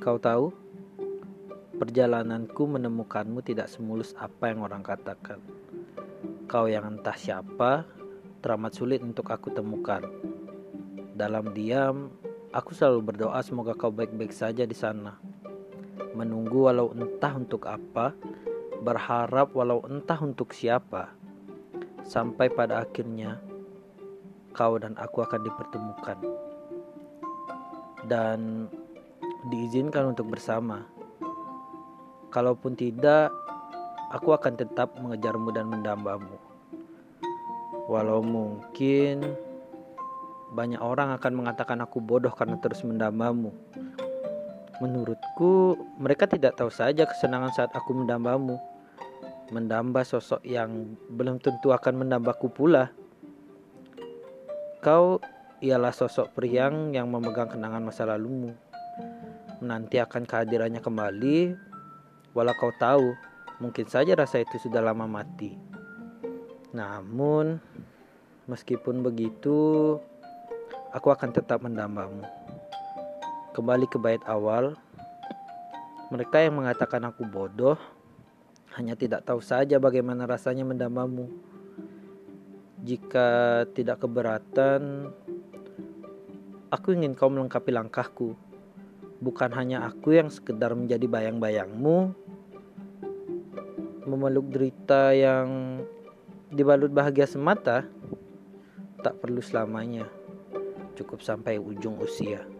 Kau tahu, perjalananku menemukanmu tidak semulus apa yang orang katakan. Kau yang entah siapa, teramat sulit untuk aku temukan. Dalam diam, aku selalu berdoa semoga kau baik-baik saja di sana. Menunggu walau entah untuk apa, berharap walau entah untuk siapa. Sampai pada akhirnya, kau dan aku akan dipertemukan. Dan diizinkan untuk bersama. Kalaupun tidak, aku akan tetap mengejarmu dan mendambamu. Walau mungkin banyak orang akan mengatakan aku bodoh karena terus mendambamu. Menurutku, mereka tidak tahu saja kesenangan saat aku mendambamu. Mendamba sosok yang belum tentu akan mendambaku pula. Kau ialah sosok priang yang memegang kenangan masa lalumu menanti akan kehadirannya kembali, walau kau tahu mungkin saja rasa itu sudah lama mati. Namun, meskipun begitu, aku akan tetap mendambamu. Kembali ke bait awal, mereka yang mengatakan aku bodoh hanya tidak tahu saja bagaimana rasanya mendambamu. Jika tidak keberatan, aku ingin kau melengkapi langkahku bukan hanya aku yang sekedar menjadi bayang-bayangmu. Memeluk derita yang dibalut bahagia semata tak perlu selamanya. Cukup sampai ujung usia